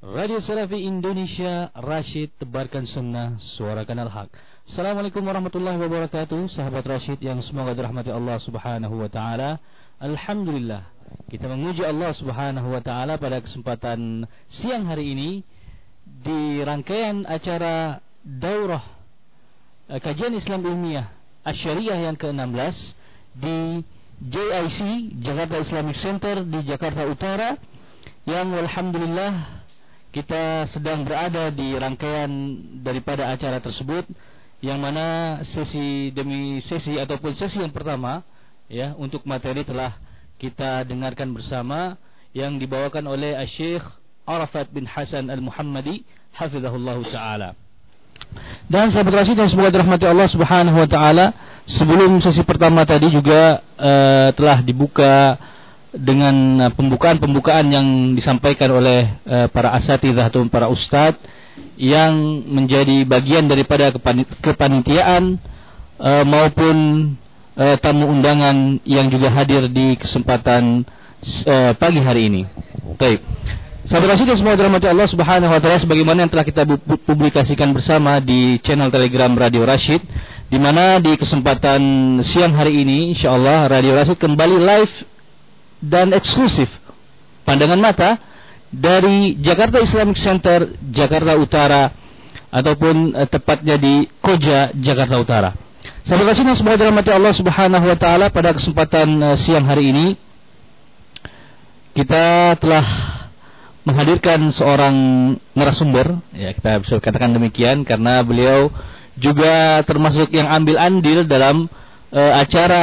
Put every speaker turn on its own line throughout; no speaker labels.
Radio Salafi Indonesia Rashid tebarkan sunnah suarakan al-haq. Assalamualaikum warahmatullahi wabarakatuh. Sahabat Rashid yang semoga dirahmati Allah subhanahu wa ta'ala. Alhamdulillah Kita memuji Allah subhanahu wa ta'ala pada kesempatan siang hari ini Di rangkaian acara Daurah eh, Kajian Islam Ilmiah Asyariah yang ke-16 Di JIC Jakarta Islamic Center di Jakarta Utara Yang Alhamdulillah kita sedang berada di rangkaian daripada acara tersebut yang mana sesi demi sesi ataupun sesi yang pertama ya untuk materi telah kita dengarkan bersama yang dibawakan oleh Syekh Arafat bin Hasan Al-Muhammadi hafizahullah taala. Dan sahabat Rasid yang semoga dirahmati Allah Subhanahu wa taala, sebelum sesi pertama tadi juga uh, telah dibuka dengan uh, pembukaan-pembukaan yang disampaikan oleh uh, para asatidzah atau para ustadz yang menjadi bagian daripada kepanitiaan uh, maupun uh, tamu undangan yang juga hadir di kesempatan pagi hari ini. Baik. Sahabat Rasul semua dirahmati Allah Subhanahu wa taala sebagaimana yang telah kita publikasikan bersama di channel Telegram Radio Rashid di mana di kesempatan siang hari ini insyaallah Radio Rashid kembali live dan eksklusif. Pandangan mata dari Jakarta Islamic Center Jakarta Utara ataupun eh, tepatnya di Koja Jakarta Utara. Sahabat kasih semoga dirahmati Allah Subhanahu wa taala pada kesempatan eh, siang hari ini. Kita telah menghadirkan seorang narasumber. Ya kita bisa katakan demikian karena beliau juga termasuk yang ambil andil dalam uh, acara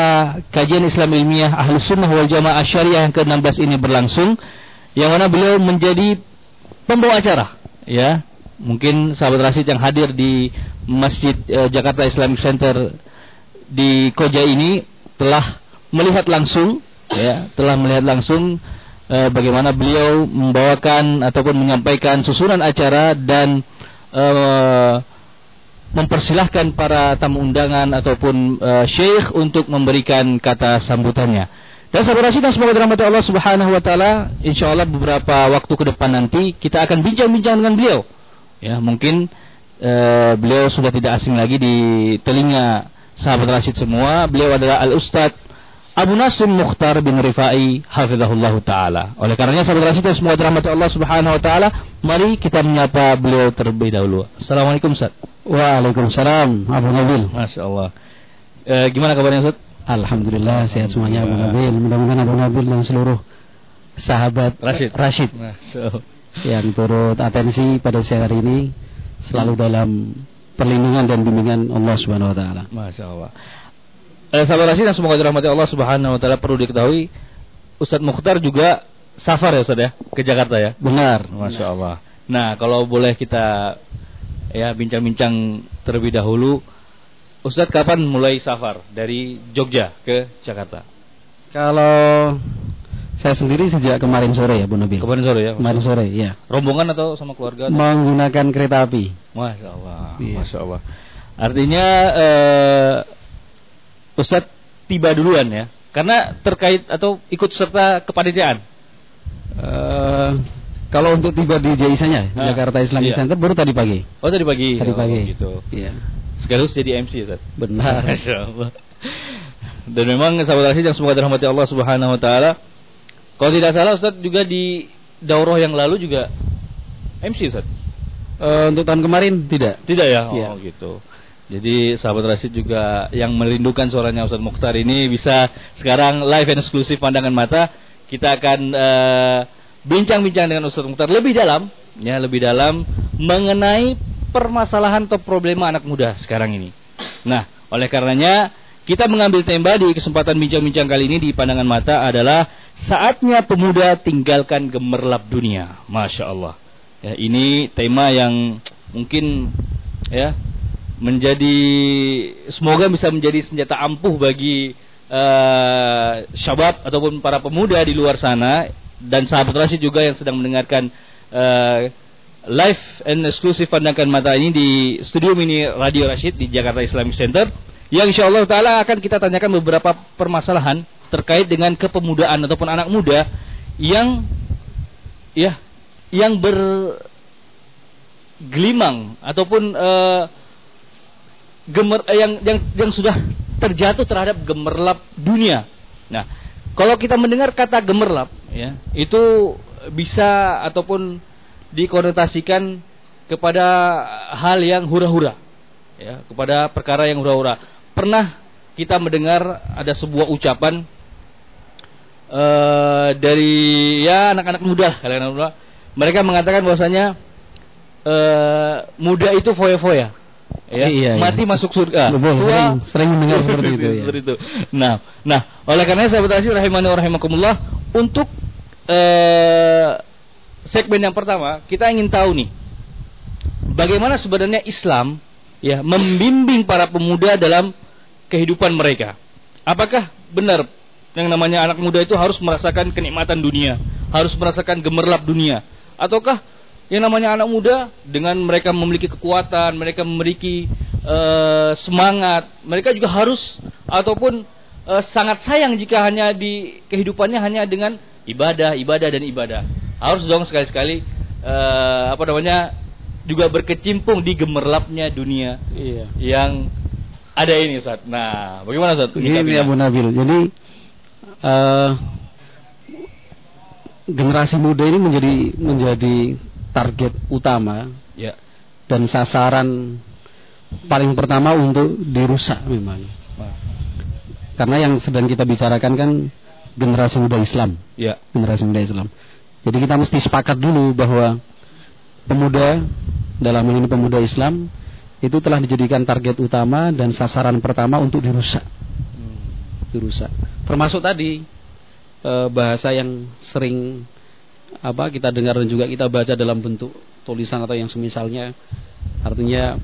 kajian Islam ilmiah Ahlus Sunnah wal Jamaah Syariah yang ke-16 ini berlangsung yang mana beliau menjadi pembawa acara ya. Mungkin sahabat Rasid yang hadir di Masjid uh, Jakarta Islamic Center di Koja ini telah melihat langsung ya telah melihat langsung uh, bagaimana beliau membawakan ataupun menyampaikan susunan acara dan uh, mempersilahkan para tamu undangan ataupun uh, syekh untuk memberikan kata sambutannya. Dan sahabat Rasid semoga dirahmati Allah Subhanahu wa taala, insyaallah beberapa waktu ke depan nanti kita akan bincang-bincang dengan beliau. Ya, mungkin uh, beliau sudah tidak asing lagi di telinga sahabat Rasid semua. Beliau adalah Al Ustaz Abu Nasim Mukhtar bin Rifai hafizahullah taala. Oleh karenanya sahabat Rasid semua dirahmati Allah Subhanahu wa taala, mari kita menyapa beliau terlebih dahulu. Assalamualaikum Ustaz.
Waalaikumsalam Abu Nabil.
Masya Allah. E, gimana kabarnya Ustaz?
Alhamdulillah sehat semuanya Abu Nabil. Mudah-mudahan Abu Nabil dan seluruh sahabat
Rashid,
Rashid yang turut atensi pada siang hari ini selalu dalam perlindungan dan bimbingan Allah Subhanahu wa taala.
Masya Allah. Eh, sahabat yang semoga dirahmati Allah Subhanahu wa taala perlu diketahui Ustadz Mukhtar juga safar ya Ustadz ya ke Jakarta ya.
Benar.
Masya Allah. Nah kalau boleh kita ya bincang-bincang terlebih dahulu Ustadz kapan mulai safar dari Jogja ke Jakarta?
Kalau saya sendiri sejak kemarin sore ya Bu Nabil.
Kemarin sore ya?
Kemarin sore ya.
Rombongan atau sama keluarga?
Atau? Menggunakan kereta api.
Masya Allah. Iya. Masya Allah. Artinya eh, Ustadz tiba duluan ya, karena terkait atau ikut serta kepanitiaan.
Uh, kalau untuk tiba di Jaisanya, ah, Jakarta Islamic iya. Center baru tadi pagi.
Oh tadi pagi.
Tadi
oh,
pagi.
Gitu.
Iya.
Sekaligus jadi MC Ustaz.
Benar.
Dan memang sahabat Rasid yang semoga dirahmati Allah Subhanahu wa taala. Kalau tidak salah Ustaz juga di daurah yang lalu juga MC Ustaz.
Uh, untuk tahun kemarin tidak.
Tidak ya? Iya. Oh gitu. Jadi sahabat Rasid juga yang merindukan suaranya Ustaz Mukhtar ini bisa sekarang live and eksklusif pandangan mata. Kita akan eh, bincang-bincang uh, dengan Ustaz Mukhtar lebih dalam, ya lebih dalam mengenai permasalahan atau problema anak muda sekarang ini. Nah, oleh karenanya kita mengambil tema di kesempatan bincang-bincang kali ini di pandangan mata adalah saatnya pemuda tinggalkan gemerlap dunia. Masya Allah. Ya, ini tema yang mungkin ya menjadi semoga bisa menjadi senjata ampuh bagi uh, syabab ataupun para pemuda di luar sana dan sahabat Rasid juga yang sedang mendengarkan uh, live and eksklusif pandangan mata ini di studio mini Radio Rashid di Jakarta Islamic Center yang insya Allah Taala akan kita tanyakan beberapa permasalahan terkait dengan kepemudaan ataupun anak muda yang ya yang bergelimang ataupun uh, gemer uh, yang yang yang sudah terjatuh terhadap gemerlap dunia. Nah, kalau kita mendengar kata gemerlap ya, itu bisa ataupun dikonotasikan kepada hal yang hura-hura. Ya, kepada perkara yang hura-hura. Pernah kita mendengar ada sebuah ucapan uh, dari ya anak-anak muda, kalian muda, mereka mengatakan bahwasanya uh, muda itu foya-foya. Ya, iya, iya. mati iya. masuk surga.
Tua, sering, sering mendengar seperti itu ya.
Seperti itu. Nah, nah, oleh karena saya bertanya rahimani rahimakumullah untuk uh, segmen yang pertama kita ingin tahu nih bagaimana sebenarnya Islam ya membimbing para pemuda dalam kehidupan mereka. Apakah benar yang namanya anak muda itu harus merasakan kenikmatan dunia, harus merasakan gemerlap dunia, ataukah yang namanya anak muda dengan mereka memiliki kekuatan, mereka memiliki uh, semangat, mereka juga harus ataupun uh, sangat sayang jika hanya di kehidupannya hanya dengan ibadah, ibadah dan ibadah. Harus dong sekali-sekali uh, apa namanya juga berkecimpung di gemerlapnya dunia iya. yang ada ini Ustaz. Nah, bagaimana Ustaz?
Ini Abu Nabil. Jadi uh, generasi muda ini menjadi menjadi target utama ya. dan sasaran paling pertama untuk dirusak memang. Karena yang sedang kita bicarakan kan generasi muda Islam. Ya. Generasi muda Islam. Jadi kita mesti sepakat dulu bahwa pemuda dalam ini pemuda Islam itu telah dijadikan target utama dan sasaran pertama untuk dirusak. Hmm. Dirusak. Termasuk tadi e, bahasa yang sering apa kita dengar dan juga kita baca dalam bentuk tulisan atau yang semisalnya artinya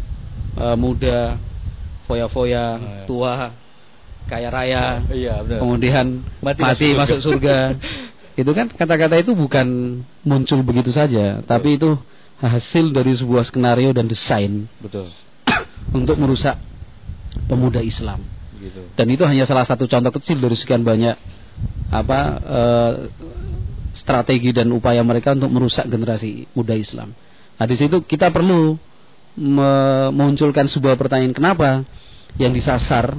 e, muda foya-foya oh, ya. tua kaya raya oh, iya, benar. kemudian mati, mati masuk surga itu kan kata-kata itu bukan muncul begitu saja Betul. tapi itu hasil dari sebuah skenario dan desain
Betul.
untuk merusak pemuda Islam gitu. dan itu hanya salah satu contoh kecil dari sekian banyak apa uh, strategi dan upaya mereka untuk merusak generasi muda Islam. Nah di situ kita perlu memunculkan sebuah pertanyaan kenapa yang disasar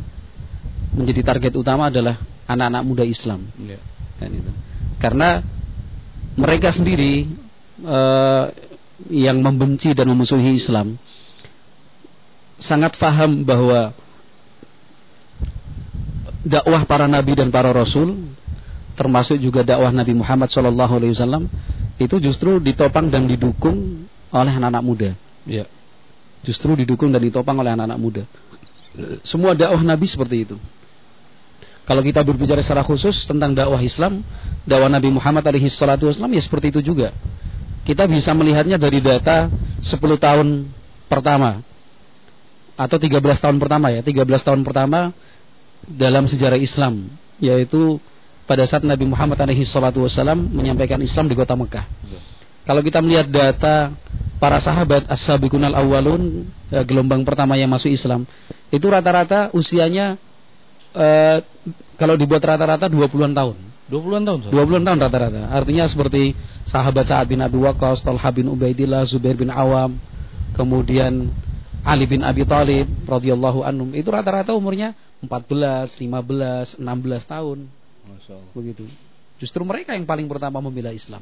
menjadi target utama adalah anak-anak muda Islam. Ya. Kan itu. Karena mereka sendiri uh, yang membenci dan memusuhi Islam sangat paham bahwa dakwah para nabi dan para rasul termasuk juga dakwah Nabi Muhammad SAW itu justru ditopang dan didukung oleh anak-anak muda. Ya. Justru didukung dan ditopang oleh anak-anak muda. Semua dakwah Nabi seperti itu. Kalau kita berbicara secara khusus tentang dakwah Islam, dakwah Nabi Muhammad SAW ya seperti itu juga. Kita bisa melihatnya dari data 10 tahun pertama atau 13 tahun pertama ya, 13 tahun pertama dalam sejarah Islam yaitu pada saat Nabi Muhammad SAW menyampaikan Islam di kota Mekah. Ya. Kalau kita melihat data para sahabat as-sabiqun al-awwalun eh, gelombang pertama yang masuk Islam, itu rata-rata usianya eh, kalau dibuat rata-rata 20-an tahun.
20-an tahun.
20-an tahun rata-rata. Artinya seperti sahabat Sa'ad bin Abi Waqqas, Talha bin Ubaidillah, Zubair bin Awam, kemudian Ali bin Abi Thalib radhiyallahu anhum. Itu rata-rata umurnya 14, 15, 16 tahun. Begitu. Justru mereka yang paling pertama membela Islam.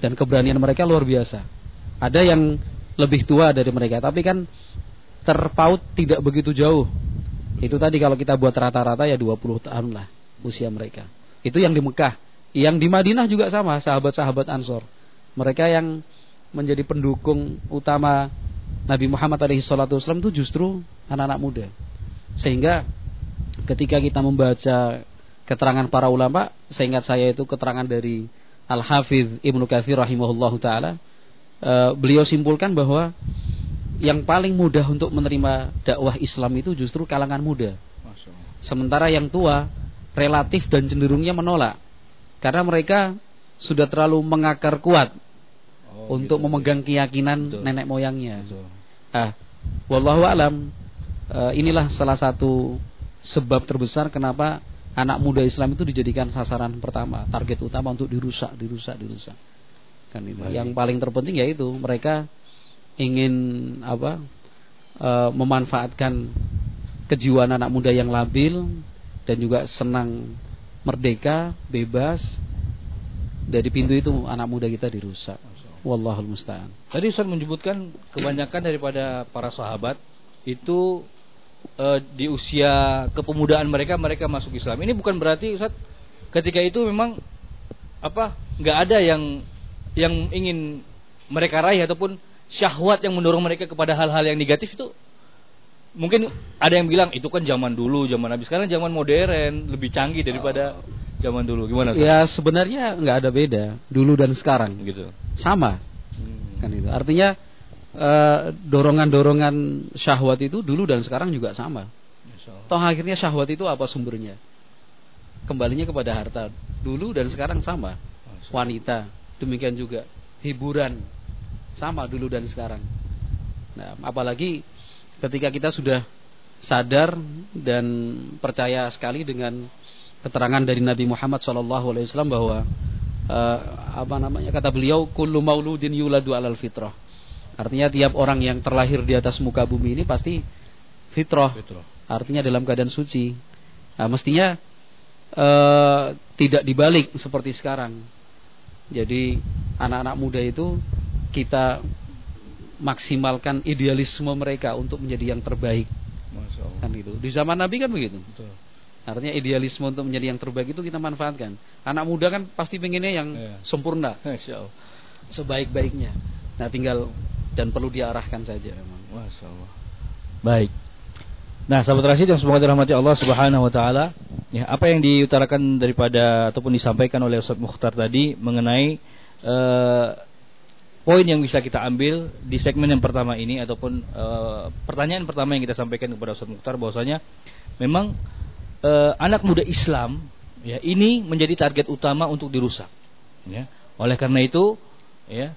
Dan keberanian mereka luar biasa. Ada yang lebih tua dari mereka, tapi kan terpaut tidak begitu jauh. Itu tadi kalau kita buat rata-rata ya 20 tahun lah usia mereka. Itu yang di Mekah. Yang di Madinah juga sama, sahabat-sahabat Ansor. Mereka yang menjadi pendukung utama Nabi Muhammad SAW itu justru anak-anak muda. Sehingga ketika kita membaca keterangan para ulama, seingat saya itu keterangan dari Al-Hafidh Ibnu Katsir rahimahullahu taala, uh, beliau simpulkan bahwa yang paling mudah untuk menerima dakwah Islam itu justru kalangan muda. Sementara yang tua relatif dan cenderungnya menolak karena mereka sudah terlalu mengakar kuat oh, untuk gitu, memegang keyakinan Betul. nenek moyangnya. Betul. Ah, wallahu alam uh, inilah salah satu sebab terbesar kenapa anak muda Islam itu dijadikan sasaran pertama, target utama untuk dirusak, dirusak, dirusak. kan itu.
Baik.
Yang paling terpenting yaitu mereka ingin apa? e, memanfaatkan kejiwaan anak muda yang labil dan juga senang merdeka, bebas. Dari pintu itu anak muda kita dirusak. Wallahul musta'an.
Tadi Ustaz menyebutkan kebanyakan daripada para sahabat itu eh, di usia kepemudaan mereka mereka masuk Islam. Ini bukan berarti Ustaz ketika itu memang apa nggak ada yang yang ingin mereka raih ataupun syahwat yang mendorong mereka kepada hal-hal yang negatif itu mungkin ada yang bilang itu kan zaman dulu zaman habis sekarang zaman modern lebih canggih daripada zaman dulu gimana Ustaz?
Ya sebenarnya nggak ada beda dulu dan sekarang.
gitu
Sama
Hmm.
kan itu. Artinya eh, dorongan-dorongan syahwat itu dulu dan sekarang juga sama. Toh akhirnya syahwat itu apa sumbernya? Kembalinya kepada harta. Dulu dan sekarang sama. Wanita, demikian juga hiburan sama dulu dan sekarang. Nah, apalagi ketika kita sudah sadar dan percaya sekali dengan keterangan dari Nabi Muhammad SAW bahwa eh, apa namanya kata beliau kullu mauludin yuladu alal fitrah. Artinya tiap orang yang terlahir di atas muka bumi ini pasti fitrah.
Betul.
Artinya dalam keadaan suci. Nah, mestinya eh, tidak dibalik seperti sekarang. Jadi anak-anak muda itu kita maksimalkan idealisme mereka untuk menjadi yang terbaik kan gitu. Di zaman Nabi kan begitu.
Betul.
Artinya idealisme untuk menjadi yang terbaik itu kita manfaatkan. Anak muda kan pasti pengennya yang
Iya.
sempurna, sebaik-baiknya. Nah, tinggal dan perlu diarahkan saja memang.
Masya Allah. Baik. Nah, sahabat Rasid yang semoga dirahmati Allah Subhanahu wa taala, ya, apa yang diutarakan daripada ataupun disampaikan oleh Ustaz Mukhtar tadi mengenai eh, poin yang bisa kita ambil di segmen yang pertama ini ataupun eh, pertanyaan pertama yang kita sampaikan kepada Ustaz Mukhtar bahwasanya memang eh, anak muda Islam ya ini menjadi target utama untuk dirusak. Ya. Oleh karena itu, ya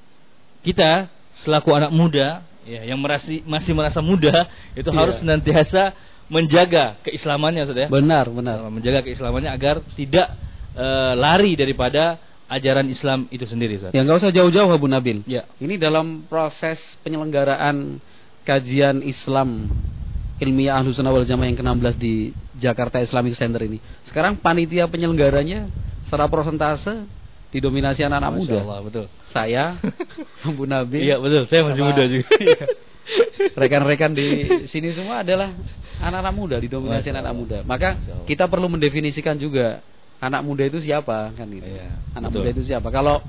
kita selaku anak muda ya yang merasi, masih merasa muda itu
Iya.
harus senantiasa menjaga keislamannya sudah ya.
Benar, benar.
menjaga keislamannya agar tidak eh, lari daripada ajaran Islam itu sendiri Ustaz.
Ya nggak usah jauh-jauh Abu Nabil.
Ya.
Ini dalam proses penyelenggaraan kajian Islam ilmiah Ahlus Sunnah wal Jamaah yang ke-16 di Jakarta Islamic Center ini. Sekarang panitia penyelenggaranya secara persentase didominasi anak-anak muda.
Allah, betul.
Saya, Abu Nabil,
Iya betul, saya masih muda juga.
rekan-rekan di sini semua adalah anak-anak muda, didominasi anak-anak muda. Maka kita perlu mendefinisikan juga anak muda itu siapa kan gitu.
Iya,
anak
betul.
muda itu siapa? Kalau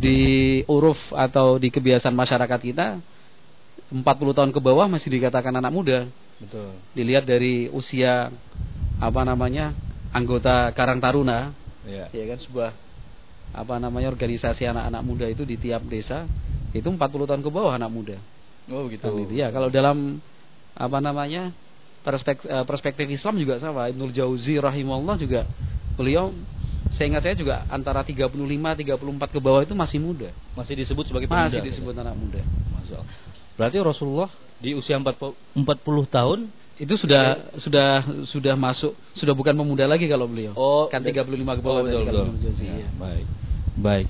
di uruf atau di kebiasaan masyarakat kita 40 tahun ke bawah masih dikatakan anak muda.
betul.
Dilihat dari usia apa namanya? anggota Karang Taruna,
Iya.
ya kan sebuah apa namanya organisasi anak-anak muda itu di tiap desa itu 40 tahun ke bawah anak muda.
Oh gitu.
Kan. Ya, kalau dalam apa namanya perspektif, perspektif Islam juga sama. Ibnul Jauzi rahimahullah juga beliau saya ingat saya juga antara 35 34 ke bawah itu masih muda.
Masih disebut sebagai pemuda.
Masih disebut anak muda.
Masya Allah. Berarti Rasulullah di usia 40, 40 tahun
Itu sudah sudah sudah masuk sudah bukan pemuda lagi kalau beliau.
Oh,
kan
udah-
35 ke bawah
Oh, betul, betul.
Ibnul Jauzi,
Ya,
iya.
Baik. Baik.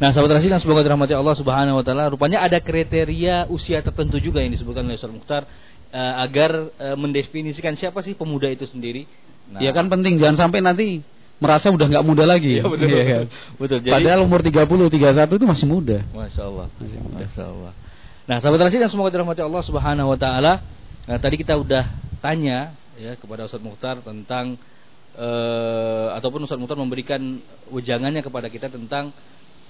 Nah, sahabat Rasul yang semoga dirahmati Allah Subhanahu wa taala, rupanya ada kriteria usia tertentu juga yang disebutkan oleh Ustaz Mukhtar eh, agar eh, mendefinisikan siapa sih pemuda itu sendiri. Nah,
Ya kan penting jangan sampai nanti merasa udah nggak muda lagi.
Iya, betul.
Iya kan?
Betul. Jadi
Padahal umur 30 31 itu masih muda.
Masya Allah.
Masih muda.
Masya Allah. Nah, sahabat Rasul yang semoga dirahmati Allah Subhanahu wa taala. Nah, tadi kita udah tanya ya kepada Ustaz Mukhtar tentang eh, ataupun Ustaz Mukhtar memberikan wejangannya kepada kita tentang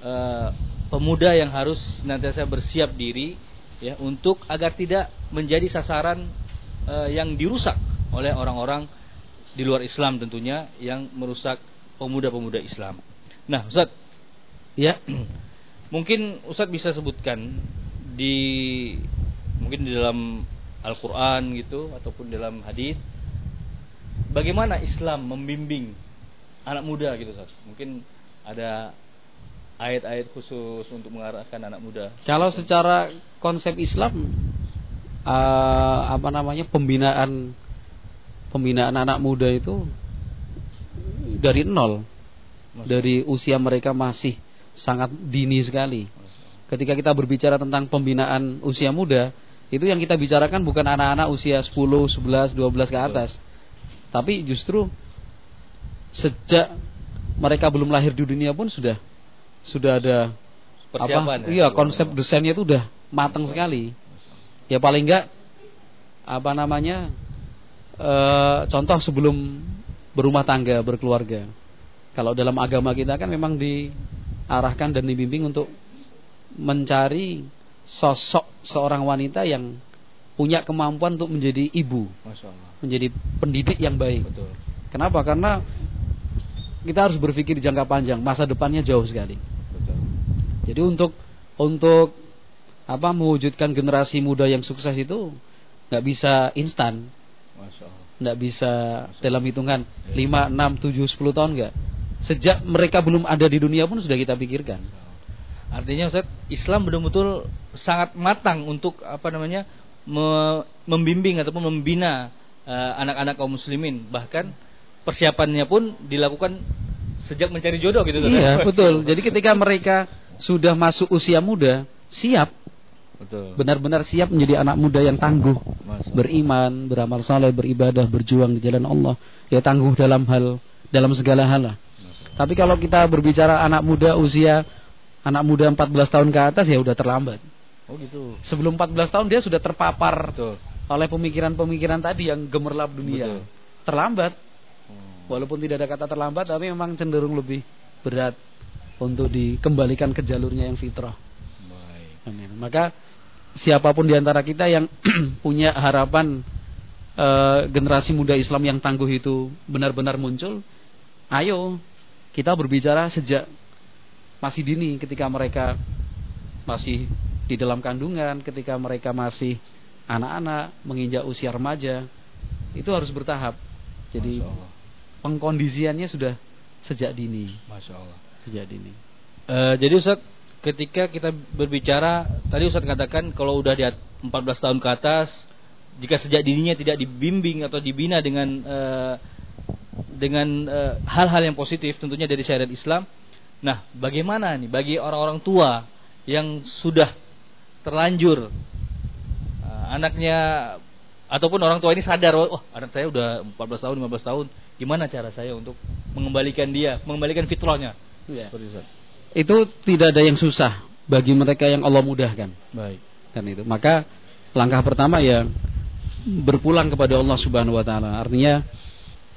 eh, pemuda yang harus senantiasa bersiap diri ya untuk agar tidak menjadi sasaran eh, yang dirusak oleh orang-orang di luar Islam tentunya yang merusak pemuda-pemuda Islam. Nah, Ustaz,
Ya.
Mungkin Ustadz bisa sebutkan di mungkin di dalam Al-Qur'an gitu ataupun dalam hadis bagaimana Islam membimbing anak muda gitu Ustaz. Mungkin ada ayat-ayat khusus untuk mengarahkan anak muda.
Kalau secara konsep Islam eh, apa namanya pembinaan pembinaan anak muda itu dari nol,
Masya
dari usia mereka masih sangat dini sekali. Ketika kita berbicara tentang pembinaan usia muda, itu yang kita bicarakan bukan anak-anak usia 10, 11, 12 ke atas. Tapi justru sejak mereka belum lahir di dunia pun sudah sudah ada
Persiapan
apa?
ya,
iya, konsep desainnya itu udah matang sekali. Ya paling enggak apa namanya? eh, contoh sebelum berumah tangga, berkeluarga. Kalau dalam agama kita kan memang diarahkan dan dibimbing untuk mencari sosok seorang wanita yang punya kemampuan untuk menjadi ibu, menjadi pendidik yang baik.
Betul.
Kenapa? Karena kita harus berpikir jangka panjang, masa depannya jauh sekali.
Betul.
Jadi untuk untuk apa mewujudkan generasi muda yang sukses itu nggak bisa instan, nggak bisa dalam hitungan 5, 6, 7, 10 tahun nggak. Sejak mereka belum ada di dunia pun sudah kita pikirkan.
Artinya Ustaz, Islam betul-betul sangat matang untuk apa namanya me- membimbing ataupun membina eh, anak-anak kaum muslimin. Bahkan persiapannya pun dilakukan sejak mencari jodoh gitu.
Iya betul. Jadi ketika mereka sudah masuk usia muda, siap, benar-benar siap menjadi anak muda yang tangguh, beriman, beramal saleh, beribadah, berjuang di jalan Allah, ya tangguh dalam hal dalam segala hal lah. Tapi kalau kita berbicara anak muda usia anak muda 14 tahun ke atas ya udah terlambat.
Oh gitu.
Sebelum 14 tahun dia sudah terpapar
Betul.
oleh pemikiran-pemikiran tadi yang gemerlap dunia.
Betul.
Terlambat.
Hmm.
Walaupun tidak ada kata terlambat tapi memang cenderung lebih berat untuk dikembalikan ke jalurnya yang fitrah.
Baik.
Amin. Maka siapa pun di antara kita yang punya harapan eh, generasi muda Islam yang tangguh itu benar-benar muncul, ayo kita berbicara sejak masih dini ketika mereka masih di dalam kandungan, ketika mereka masih anak-anak menginjak usia remaja, itu harus bertahap. Jadi pengkondisiannya sudah sejak dini,
Masya Allah.
sejak dini.
Eh, jadi Ustaz, ketika kita berbicara, tadi Ustaz katakan kalau udah di at- 14 tahun ke atas, jika sejak dininya tidak dibimbing atau dibina dengan eh, dengan eh, hal-hal yang positif, tentunya dari syariat Islam. Nah, bagaimana nih bagi orang-orang tua yang sudah terlanjur eh, anaknya ataupun orang tua ini sadar, oh anak saya udah 14 tahun, 15 tahun, gimana cara saya untuk mengembalikan dia, mengembalikan fitrahnya?
Iya.
Itu, Ustaz.
Itu tidak ada yang susah bagi mereka yang Allah mudahkan.
Baik.
kan itu maka langkah pertama ya berpulang kepada Allah Subhanahu wa taala artinya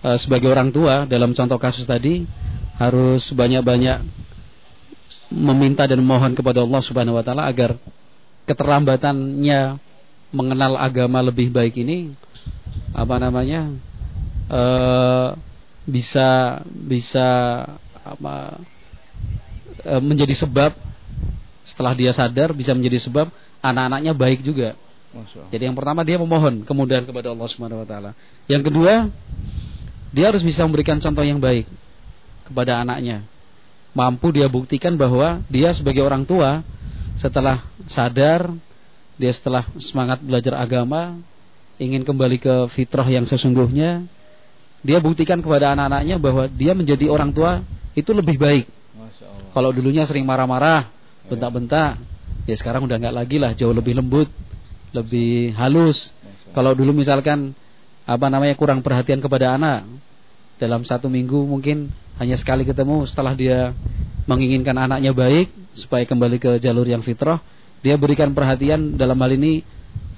eh, sebagai orang tua dalam contoh kasus tadi harus banyak-banyak meminta dan memohon kepada Allah Subhanahu wa taala agar keterlambatannya mengenal agama lebih baik ini apa namanya eh, bisa bisa apa eh, menjadi sebab setelah dia sadar bisa menjadi sebab anak-anaknya baik juga. Jadi yang pertama dia memohon kemudahan kepada Allah Subhanahu wa taala. Yang kedua, dia harus bisa memberikan contoh yang baik kepada anaknya. Mampu dia buktikan bahwa dia sebagai orang tua setelah sadar, dia setelah semangat belajar agama, ingin kembali ke fitrah yang sesungguhnya, dia buktikan kepada anak-anaknya bahwa dia menjadi orang tua itu lebih baik. Kalau dulunya sering marah-marah, bentak-bentak, ya sekarang udah nggak lagi lah, jauh lebih lembut, lebih halus. Kalau dulu misalkan apa namanya kurang perhatian kepada anak, dalam satu minggu mungkin hanya sekali ketemu, setelah dia menginginkan anaknya baik supaya kembali ke jalur yang fitrah, dia berikan perhatian dalam hal ini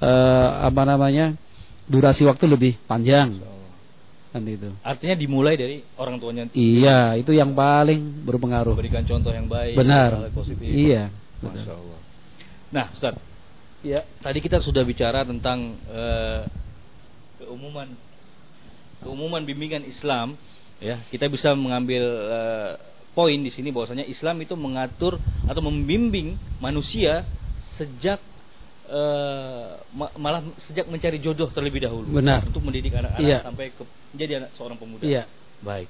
eh, apa namanya durasi waktu lebih panjang, kan itu.
Artinya dimulai dari orang tuanya
Iya, itu yang paling berpengaruh.
memberikan contoh yang baik,
Benar.
positif.
Iya.
Masya
benar.
Allah. Nah, Ustaz. Ya, tadi kita sudah bicara tentang eh, keumuman keumuman bimbingan Islam, ya. Kita bisa mengambil eh, poin di sini bahwasanya Islam itu mengatur atau membimbing manusia sejak ma- malah sejak mencari jodoh terlebih dahulu
Benar.
untuk mendidik anak-anak
Iya.
sampai ke, menjadi anak seorang pemuda.
Iya.
Baik.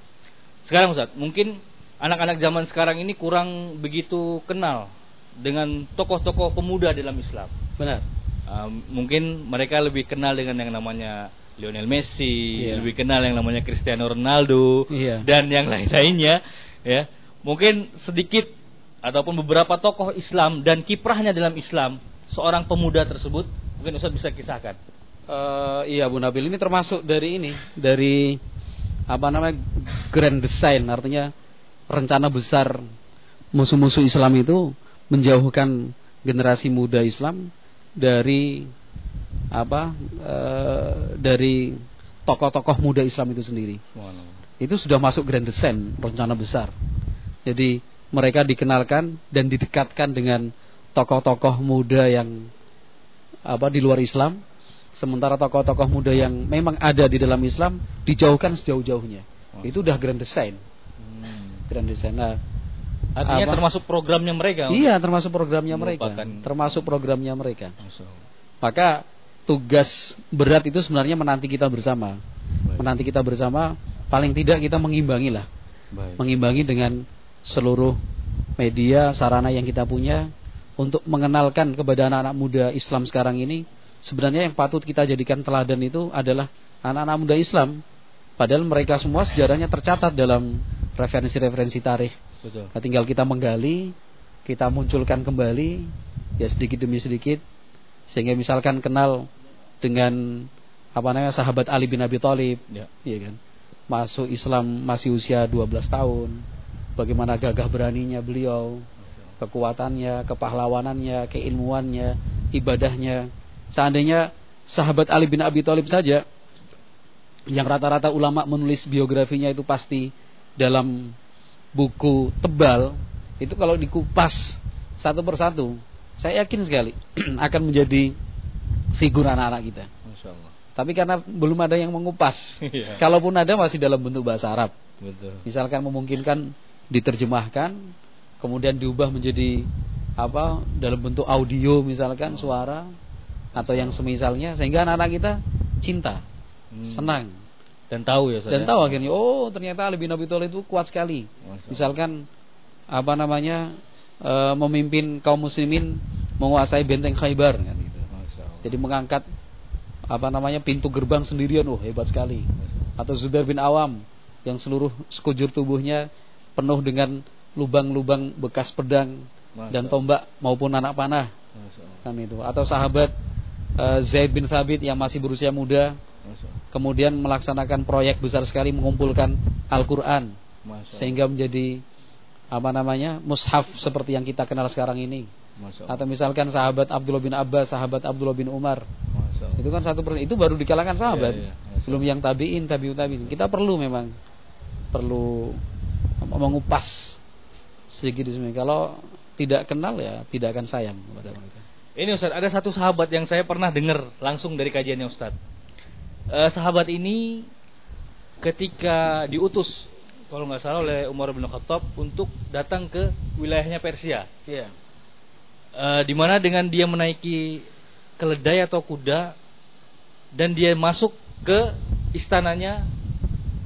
Sekarang Ustaz, mungkin anak-anak zaman sekarang ini kurang begitu kenal dengan tokoh-tokoh pemuda dalam Islam.
Benar.
Uh, mungkin mereka lebih kenal dengan yang namanya Lionel Messi,
Iya.
lebih kenal yang namanya Cristiano Ronaldo
Iya.
dan yang lain-lainnya ya. Mungkin sedikit ataupun beberapa tokoh Islam dan kiprahnya dalam Islam seorang pemuda tersebut mungkin Ustaz bisa kisahkan.
Uh, iya Bu Nabil ini termasuk dari ini dari apa namanya grand design artinya rencana besar musuh-musuh Islam itu menjauhkan generasi muda Islam dari apa uh, dari tokoh-tokoh muda Islam itu sendiri. Itu sudah masuk grand design rencana besar. Jadi mereka dikenalkan dan didekatkan dengan tokoh-tokoh muda yang apa di luar Islam. Sementara tokoh-tokoh muda yang memang ada di dalam Islam dijauhkan sejauh-jauhnya. Itu udah grand design. Hmm. grand design. Nah,
artinya apa? termasuk programnya mereka
iya termasuk programnya mereka. Termasuk programnya mereka. Maka tugas berat itu sebenarnya menanti kita bersama Baik. menanti kita bersama paling tidak kita mengimbangi lah Baik. mengimbangi dengan seluruh media sarana yang kita punya untuk mengenalkan kepada anak-anak muda Islam sekarang ini sebenarnya yang patut kita jadikan teladan itu adalah anak-anak muda Islam padahal mereka semua sejarahnya tercatat dalam referensi-referensi tarikh Betul. Nah, tinggal kita menggali kita munculkan kembali ya sedikit demi sedikit sehingga misalkan kenal dengan apa namanya sahabat Ali bin Abi Thalib ya. ya kan masuk Islam masih usia 12 tahun bagaimana gagah beraninya beliau, kekuatannya, kepahlawanannya, keilmuannya, ibadahnya. Seandainya sahabat Ali bin Abi Thalib saja yang rata-rata ulama menulis biografinya itu pasti dalam buku tebal, itu kalau dikupas satu persatu, saya yakin sekali akan menjadi figur anak-anak kita. Tapi karena belum ada yang mengupas, iya. kalaupun ada masih dalam bentuk bahasa Arab. Betul. Misalkan memungkinkan diterjemahkan kemudian diubah menjadi apa dalam bentuk audio misalkan suara atau yang semisalnya sehingga anak-anak kita cinta hmm. senang
dan tahu ya
dan ya? tahu akhirnya oh ternyata Ali bin Abi Thalib itu kuat sekali misalkan apa namanya e, memimpin kaum muslimin menguasai benteng Khaybar kan gitu. jadi mengangkat apa namanya pintu gerbang sendirian oh hebat sekali atau Zubair bin Awam yang seluruh sekujur tubuhnya penuh dengan lubang-lubang bekas pedang Masa. dan tombak maupun anak panah. Kan itu. Atau sahabat uh, Zaid bin Thabit yang masih berusia muda Masa. kemudian melaksanakan proyek besar sekali mengumpulkan Al-Qur'an sehingga menjadi apa namanya? mushaf seperti yang kita kenal sekarang ini. Atau misalkan sahabat Abdullah bin Abbas, sahabat Abdullah bin Umar. Itu kan satu persen. Itu baru di kalangan sahabat. Ya, ya. Belum yang tabiin, tabiut tabiin. Kita perlu memang perlu mengupas sedikit demi kalau tidak kenal ya tidak akan sayang kepada mereka.
Ini Ustaz, ada satu sahabat yang saya pernah dengar langsung dari kajiannya Ustaz. Eh, sahabat ini ketika diutus kalau nggak salah oleh Umar bin Khattab untuk datang ke wilayahnya Persia. Iya. Eh, di mana dengan dia menaiki keledai atau kuda dan dia masuk ke istananya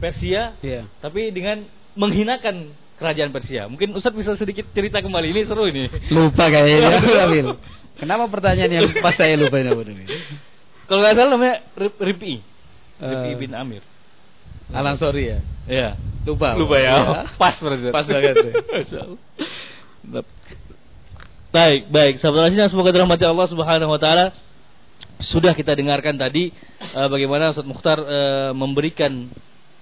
Persia, iya. tapi dengan menghinakan kerajaan Persia. Mungkin Ustaz bisa sedikit cerita kembali ini seru ini.
Lupa kayaknya. Kenapa pertanyaan yang pas saya lupa ini?
Kalau nggak salah namanya Ripi. Ripi uh, bin Amir.
Alang sorry ya.
Iya.
Lupa.
Lupa ya. ya. Pas berarti.
Pas banget.
baik, baik. Sahabat yang semoga dirahmati Allah Subhanahu wa taala. Sudah kita dengarkan tadi uh, bagaimana Ustaz Mukhtar uh, memberikan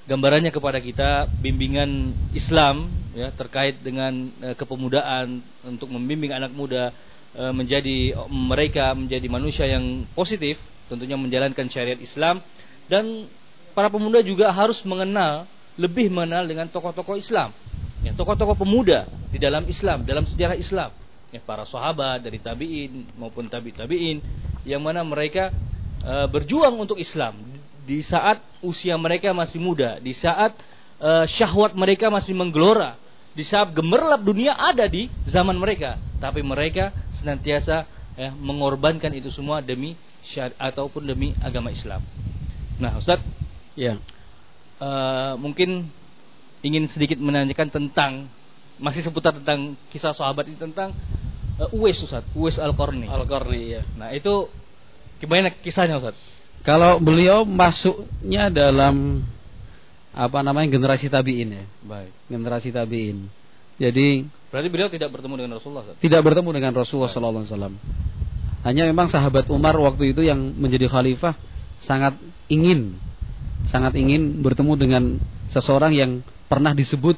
gambarannya kepada kita bimbingan Islam ya terkait dengan e, kepemudaan untuk membimbing anak muda e, menjadi mereka menjadi manusia yang positif tentunya menjalankan syariat Islam dan para pemuda juga harus mengenal lebih mengenal dengan tokoh-tokoh Islam. Ya tokoh-tokoh pemuda di dalam Islam dalam sejarah Islam. Ya para sahabat dari tabiin maupun tabi tabiin yang mana mereka e, berjuang untuk Islam. Di saat usia mereka masih muda, di saat uh, syahwat mereka masih menggelora, di saat gemerlap dunia ada di zaman mereka, tapi mereka senantiasa ya, mengorbankan itu semua demi syari ataupun demi agama Islam. Nah, Ustaz, ya uh, mungkin ingin sedikit menanyakan tentang masih seputar tentang kisah sahabat ini tentang uh, Uwais Ustaz, Uwais Al-Qarni.
Al-Qarni ya.
Nah, itu gimana kisahnya Ustaz?
Kalau beliau masuknya dalam apa namanya generasi tabiin ya. Baik. Generasi tabiin. Jadi
berarti beliau tidak bertemu dengan Rasulullah. Ustaz?
Tidak bertemu dengan Rasulullah sallallahu alaihi wasallam. Hanya memang sahabat Umar waktu itu yang menjadi khalifah sangat ingin sangat ingin bertemu dengan seseorang yang pernah disebut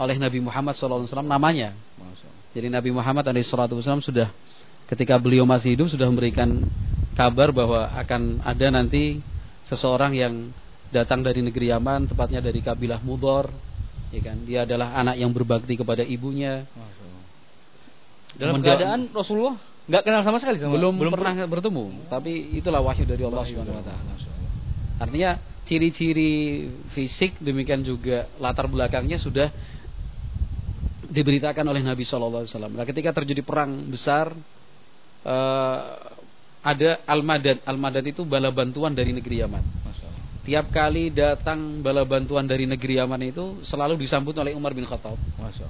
oleh Nabi Muhammad SAW namanya. Jadi Nabi Muhammad SAW sudah ketika beliau masih hidup sudah memberikan kabar bahwa akan ada nanti seseorang yang datang dari negeri Yaman, tepatnya dari kabilah Mudor, ya kan? Dia adalah anak yang berbakti kepada ibunya.
Dalam keadaan Rasulullah nggak kenal sama sekali sama
belum, belum pernah bertemu, tapi itulah wahyu dari Allah Subhanahu wa taala. Artinya ciri-ciri fisik demikian juga latar belakangnya sudah diberitakan oleh Nabi Shallallahu Alaihi Wasallam. Nah, ketika terjadi perang besar, uh, ada al-madad. Al-madad itu bala bantuan dari negeri Yaman. Tiap kali datang bala bantuan dari negeri Yaman itu selalu disambut oleh Umar bin Khattab.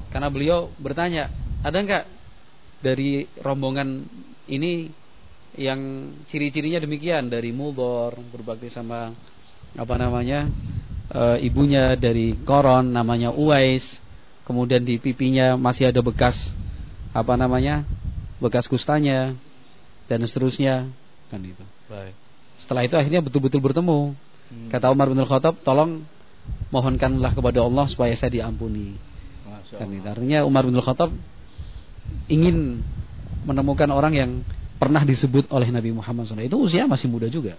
Karena beliau bertanya, ada enggak dari rombongan ini yang ciri-cirinya demikian dari Mudor berbakti sama apa namanya e, ibunya dari koron namanya Uwais kemudian di pipinya masih ada bekas apa namanya bekas kustanya dan seterusnya kan itu Baik. setelah itu akhirnya betul-betul bertemu. Hmm. kata Umar bin Khattab tolong mohonkanlah kepada Allah supaya saya diampuni. Kan itu artinya Umar bin Khattab ingin menemukan orang yang pernah disebut oleh Nabi Muhammad SAW itu usia masih muda juga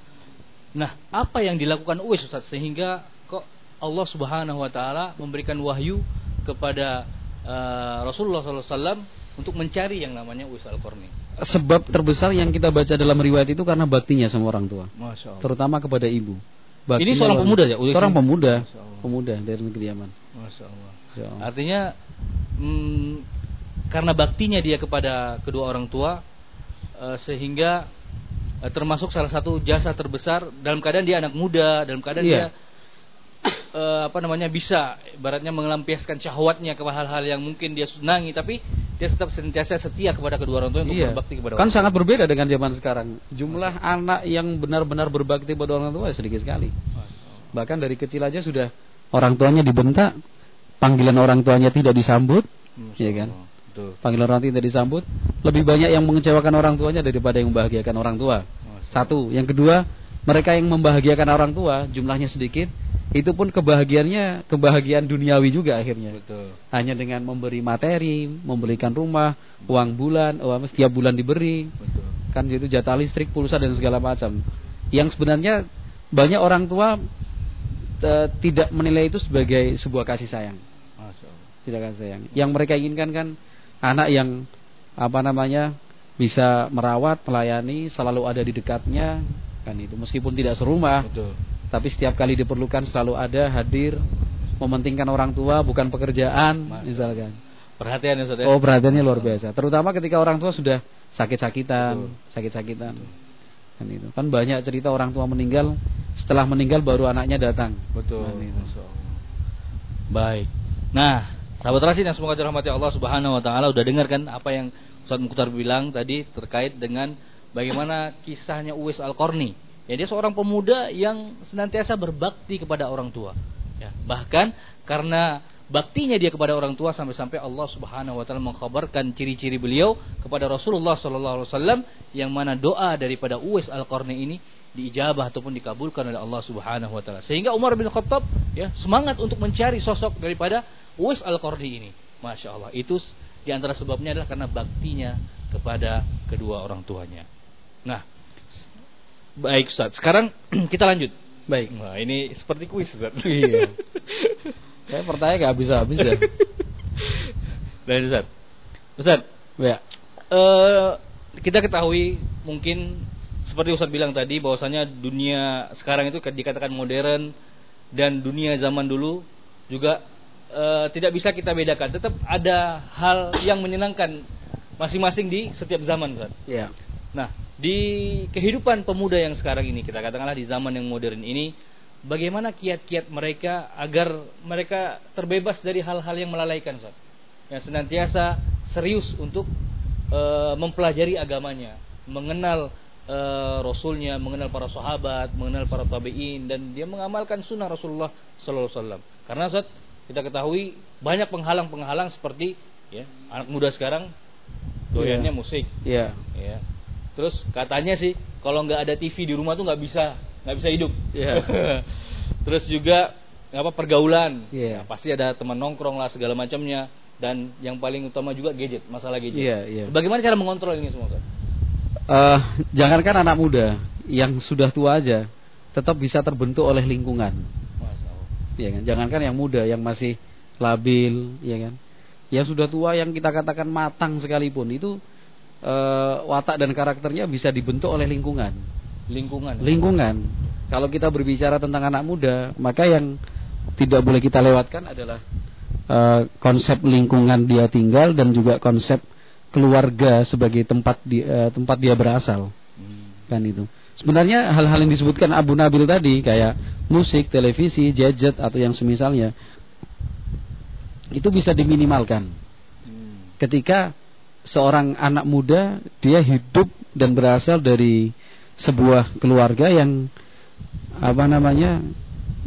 Nah, apa yang dilakukan Uwais Ustaz sehingga kok Allah Subhanahu wa taala memberikan wahyu kepada uh, Rasulullah SAW untuk mencari yang namanya Uwais Al-Qarni?
Sebab terbesar yang kita baca dalam riwayat itu karena baktinya sama orang tua.
Masya Allah.
Terutama kepada ibu.
Baktinya Ini seorang pemuda ya?
Uwais seorang pemuda. Pemuda dari negeri Yaman.
Masya Allah. Masya Allah. Artinya hmm, karena baktinya dia kepada kedua orang tua sehingga Eh, termasuk salah satu jasa terbesar dalam keadaan dia anak muda, dalam keadaan yeah. dia uh, apa namanya bisa baratnya mengelampiaskan syahwatnya ke hal-hal yang mungkin dia senangi tapi dia tetap senantiasa setia kepada kedua orang tua untuk
iya.
berbakti kepada
kan orang sangat tua. berbeda dengan zaman sekarang jumlah okay. anak yang benar-benar berbakti kepada orang tua sedikit sekali bahkan dari kecil aja sudah orang tuanya dibentak panggilan orang tuanya tidak disambut ya kan Betul. Panggilan orang tidak disambut, lebih banyak yang mengecewakan orang tuanya daripada yang membahagiakan orang tua. Satu, yang kedua, mereka yang membahagiakan orang tua jumlahnya sedikit, itu pun kebahagiaannya kebahagiaan duniawi juga akhirnya. Betul. Hanya dengan memberi materi, memberikan rumah, uang bulan, uang setiap bulan diberi. Betul. Kan itu jatah listrik, pulsa dan segala macam. Yang sebenarnya banyak orang tua e, tidak menilai itu sebagai sebuah kasih sayang. Tidak kasih sayang. Yang mereka inginkan kan anak yang apa namanya bisa merawat, melayani, selalu ada di dekatnya, kan itu meskipun tidak serumah, Betul. tapi setiap kali diperlukan selalu ada hadir, mementingkan orang tua bukan pekerjaan, Mas. misalkan.
Perhatian ya
saudara. Oh perhatiannya luar biasa. Terutama ketika orang tua sudah sakit-sakitan, sakit-sakitan. Kan itu kan banyak cerita orang tua meninggal, setelah meninggal baru anaknya datang.
Betul. Kan. Baik. Nah, Sahabat Rasid yang semoga dirahmati Allah Subhanahu wa taala udah dengar kan apa yang Ustaz Mukhtar bilang tadi terkait dengan bagaimana kisahnya Uwais Al-Qarni. Ya dia seorang pemuda yang senantiasa berbakti kepada orang tua. Ya, bahkan karena baktinya dia kepada orang tua sampai-sampai Allah Subhanahu wa taala mengkhabarkan ciri-ciri beliau kepada Rasulullah sallallahu alaihi wasallam yang mana doa daripada Uwais Al-Qarni ini diijabah ataupun dikabulkan oleh Allah Subhanahu wa taala. Sehingga Umar bin Khattab ya semangat untuk mencari sosok daripada Uwais Al-Qarni ini. Masya Allah. Itu di antara sebabnya adalah karena baktinya kepada kedua orang tuanya. Nah, baik Ustaz. Sekarang kita lanjut.
Baik.
Nah, ini seperti kuis Ustaz.
Iya. Saya pertanyaan gak habis-habis ya.
Baik Ustaz. Ustaz. Ya. Uh, kita ketahui mungkin seperti Ustaz bilang tadi bahwasanya dunia sekarang itu dikatakan modern dan dunia zaman dulu juga uh, tidak bisa kita bedakan. Tetap ada hal yang menyenangkan masing-masing di setiap zaman, kan?
Yeah.
Nah, di kehidupan pemuda yang sekarang ini, kita katakanlah di zaman yang modern ini, bagaimana kiat-kiat mereka agar mereka terbebas dari hal-hal yang melalaikan, Ustaz? Yang senantiasa serius untuk uh, mempelajari agamanya, mengenal uh, Rasulnya, mengenal para sahabat, mengenal para tabiin, dan dia mengamalkan sunnah Rasulullah Sallallahu Alaihi Wasallam. Karena Ustaz, kita ketahui banyak penghalang-penghalang seperti ya anak muda sekarang doyannya
Iya.
musik
Iya.
ya terus katanya sih kalau nggak ada TV di rumah tuh nggak bisa nggak bisa hidup
Iya.
terus juga apa pergaulan
Iya.
Ya, pasti ada teman nongkrong lah segala macamnya dan yang paling utama juga gadget masalah gadget
Iya, iya.
bagaimana cara mengontrol ini semua Ustaz?
Eh, jangankan anak muda yang sudah tua aja tetap bisa terbentuk oleh lingkungan. Ya kan? Jangankan yang muda yang masih labil, ya kan? Yang sudah tua yang kita katakan matang sekalipun itu eh, watak dan karakternya bisa dibentuk oleh lingkungan.
lingkungan
Lingkungan. Kalau kita berbicara tentang anak muda, maka yang tidak boleh kita lewatkan adalah eh, konsep lingkungan dia tinggal dan juga konsep keluarga sebagai tempat di, eh, tempat dia berasal
Hmm.
kan itu. Sebenarnya hal-hal yang disebutkan Abu Nabil tadi kayak musik, televisi, gadget atau yang semisalnya itu bisa diminimalkan
Hmm.
ketika seorang anak muda dia hidup dan berasal dari sebuah keluarga yang apa namanya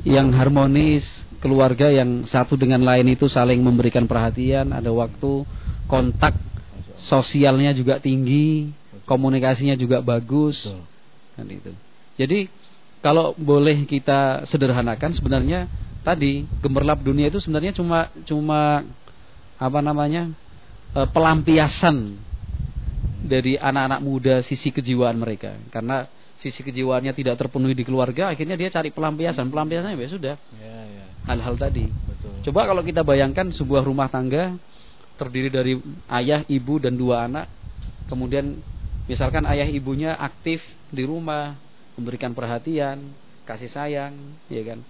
yang harmonis, keluarga yang satu dengan lain itu saling memberikan perhatian, ada waktu, kontak sosialnya juga tinggi, komunikasinya juga bagus.
Betul.
Kan itu. Jadi kalau boleh kita sederhanakan sebenarnya tadi gemerlap dunia itu sebenarnya cuma cuma apa namanya eh, pelampiasan dari anak-anak muda sisi kejiwaan mereka. Karena sisi kejiwaannya tidak terpenuhi di keluarga akhirnya dia cari pelampiasan. Pelampiasannya ya sudah.
Ya ya.
Hal-hal tadi.
Betul.
Coba kalau kita bayangkan sebuah rumah tangga terdiri dari ayah ibu dan dua anak. Kemudian misalkan ayah ibunya aktif di rumah memberikan perhatian kasih sayang ya kan.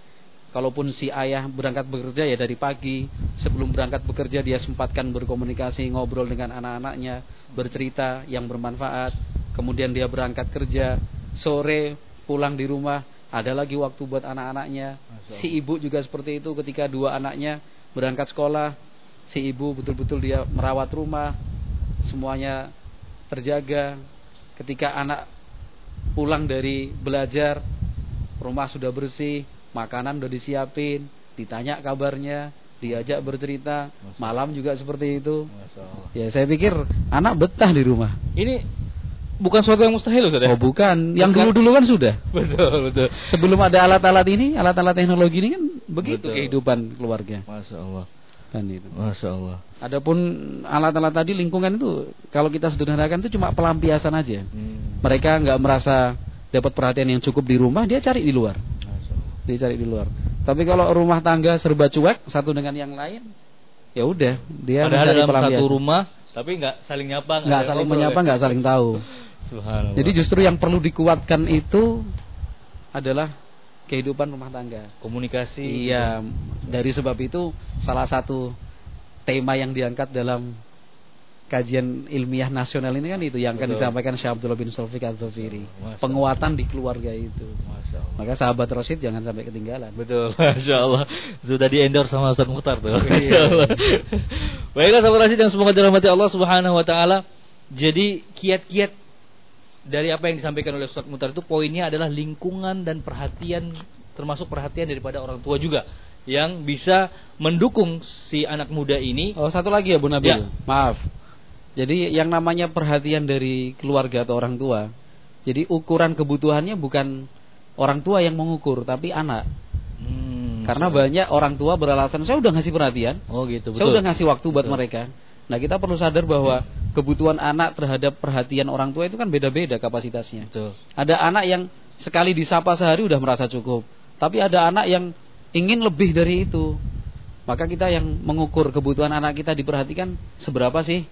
Kalaupun si ayah berangkat bekerja ya dari pagi. Sebelum berangkat bekerja dia sempatkan berkomunikasi ngobrol dengan anak-anaknya bercerita yang bermanfaat. Kemudian dia berangkat kerja sore pulang di rumah ada lagi waktu buat anak-anaknya. Si ibu juga seperti itu ketika dua anaknya berangkat sekolah si ibu betul-betul dia merawat rumah semuanya terjaga. Ketika anak pulang dari belajar rumah sudah bersih makanan udah disiapin ditanya kabarnya diajak bercerita. Malam juga seperti itu. Ya saya pikir anak betah di rumah.
Ini bukan suatu yang mustahil Ustaz ya?
oh bukan. Yang dulu-dulu kan sudah.
Betul betul.
Sebelum ada alat-alat ini alat-alat teknologi ini kan begitu
Betul.
kehidupan keluarga.
Masya Allah
kan itu
Masya Allah
Adapun alat-alat tadi lingkungan itu kalau kita sederhanakan itu cuma pelampiasan aja.
hmm.
Mereka nggak merasa dapat perhatian yang cukup di rumah, dia cari di luar. Dia cari di luar. Tapi kalau rumah tangga serba cuek satu dengan yang lain, ya udah dia
Padahal
mencari
dalam
pelampiasan.
satu rumah tapi nggak saling nyapa
nggak saling menyapa,
ya?
nggak saling tahu.
Subhanallah
Jadi justru yang perlu dikuatkan itu adalah kehidupan rumah tangga.
komunikasi
Iya, dari sebab itu salah satu tema yang diangkat dalam kajian ilmiah nasional ini kan itu yang akan disampaikan Syekh Abdullah bin Sulfik Al-Dhafiri.
Masya
Penguatan di keluarga itu. Maka sahabat Rosid jangan sampai ketinggalan.
Betul, Masya Allah Sudah di endorse sama Ustaz Mukhtar tuh
Iya.
Masya Allah Baiklah sahabat Rasid yang semoga dirahmati Allah subhanahu wa ta'ala Jadi kiat-kiat Dari apa yang disampaikan oleh Ustaz Mukhtar itu Poinnya adalah lingkungan dan perhatian Termasuk perhatian daripada orang tua juga Yang bisa mendukung si anak muda ini
Oh, satu lagi ya Bu Nabil.
Ya.
Maaf. Jadi yang namanya perhatian dari keluarga atau orang tua. Jadi ukuran kebutuhannya bukan orang tua yang mengukur, tapi anak.
Hmm,
Karena banyak orang tua beralasan saya udah ngasih perhatian,
Oh gitu,
Saya
betul
udah ngasih waktu buat
Betul.
mereka. Nah, kita perlu sadar bahwa kebutuhan anak terhadap perhatian orang tua itu kan beda-beda kapasitasnya.
Betul
Ada anak yang sekali disapa sehari udah merasa cukup. Tapi ada anak yang ingin lebih dari itu. Maka kita yang mengukur kebutuhan anak kita diperhatikan seberapa sih?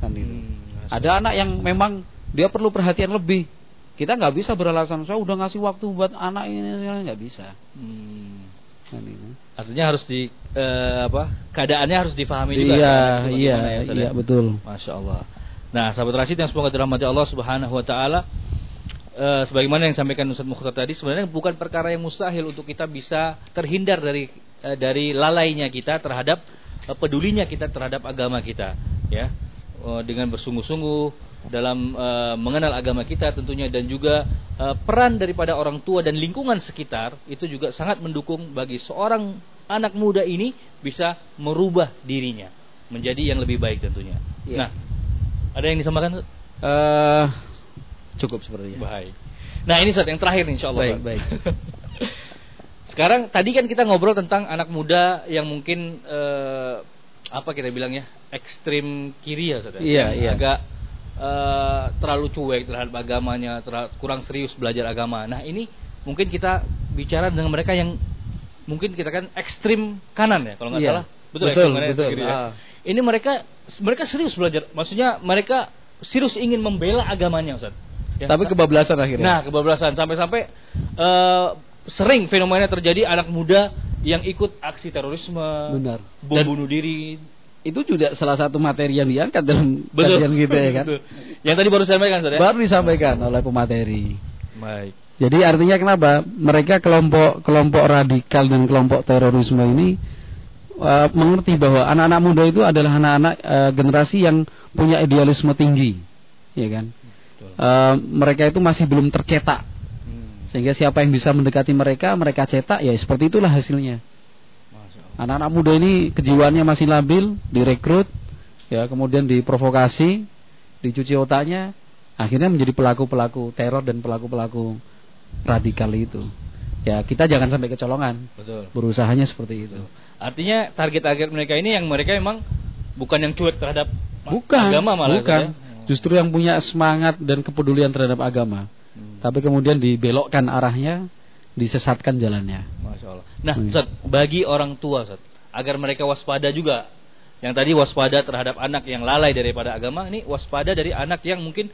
Kan itu.
Hmm,
Ada anak yang memang dia perlu perhatian lebih. Kita nggak bisa beralasan saya udah ngasih waktu buat anak ini nggak bisa.
hmm.
Kan.
Artinya harus di eh, apa? Keadaannya harus difahami juga.
Iya,
keadaannya
iya,
bagaimana ya, Ustaz, ya?
iya betul.
Masya Allah. Nah, sahabat Rasid yang semoga dirahmati Allah Subhanahu Wa Taala, eh, sebagaimana yang disampaikan Ustaz Mukhtar tadi, sebenarnya bukan perkara yang mustahil untuk kita bisa terhindar dari eh, dari lalainya kita terhadap eh, pedulinya kita terhadap agama kita, ya, Eh, dengan bersungguh-sungguh dalam eh, mengenal agama kita tentunya dan juga eh, peran daripada orang tua dan lingkungan sekitar itu juga sangat mendukung bagi seorang anak muda ini bisa merubah dirinya menjadi yang lebih baik tentunya.
Iya.
Nah, ada yang disamakan?
Eh, cukup sepertinya.
Baik. Nah ini saat yang terakhir insya Allah.
Baik, baik.
Sekarang tadi kan kita ngobrol tentang anak muda yang mungkin eh, apa kita bilangnya ekstrim kiri ya, Ustaz, ya?
Iya, iya.
agak eh, terlalu cuek terhadap agamanya, terlalu, kurang serius belajar agama. Nah ini mungkin kita bicara dengan mereka yang mungkin kita kan ekstrim kanan ya kalau nggak
Iya.
salah. Betul,
Betul,
ekstrim ekstrim
betul.
kiri ya?
Ah.
Ini mereka mereka serius belajar. Maksudnya mereka serius ingin membela agamanya, Ustaz. Ya,
Tapi kebablasan akhirnya.
Nah, kebablasan sampai-sampai eh, sering fenomena terjadi anak muda yang ikut aksi terorisme,
Benar.
bom
Dan-
bunuh diri.
Itu juga salah satu materi yang diangkat dalam
Betul.
kajian kita ya kan.
Betul. Yang tadi baru saya sampaikan, Ustaz, ya?
Baru disampaikan oleh pemateri.
Baik.
Jadi artinya kenapa? Mereka kelompok kelompok radikal dan kelompok terorisme ini uh, mengerti bahwa anak-anak muda itu adalah anak-anak uh, generasi yang punya idealisme tinggi, ya kan? Uh, mereka itu masih belum tercetak,
Hmm.
sehingga siapa yang bisa mendekati mereka, mereka cetak, ya seperti itulah hasilnya. Anak-anak muda ini kejiwaannya masih labil, direkrut, ya kemudian diprovokasi, dicuci otaknya, akhirnya menjadi pelaku-pelaku teror dan pelaku-pelaku radikal itu. Ya kita jangan sampai kecolongan,
Betul.
berusahanya seperti itu.
Artinya target-target mereka ini yang mereka memang bukan yang cuek terhadap
Bukan,
agama malah
bukan.
Ustaz, ya?
Justru yang punya semangat dan kepedulian terhadap agama,
Hmm.
tapi kemudian dibelokkan arahnya, disesatkan jalannya.
Masya Allah. Nah,
Hmm.
Ustaz, bagi orang tua, Ustaz, agar mereka waspada juga. Yang tadi waspada terhadap anak yang lalai daripada agama, ini waspada dari anak yang mungkin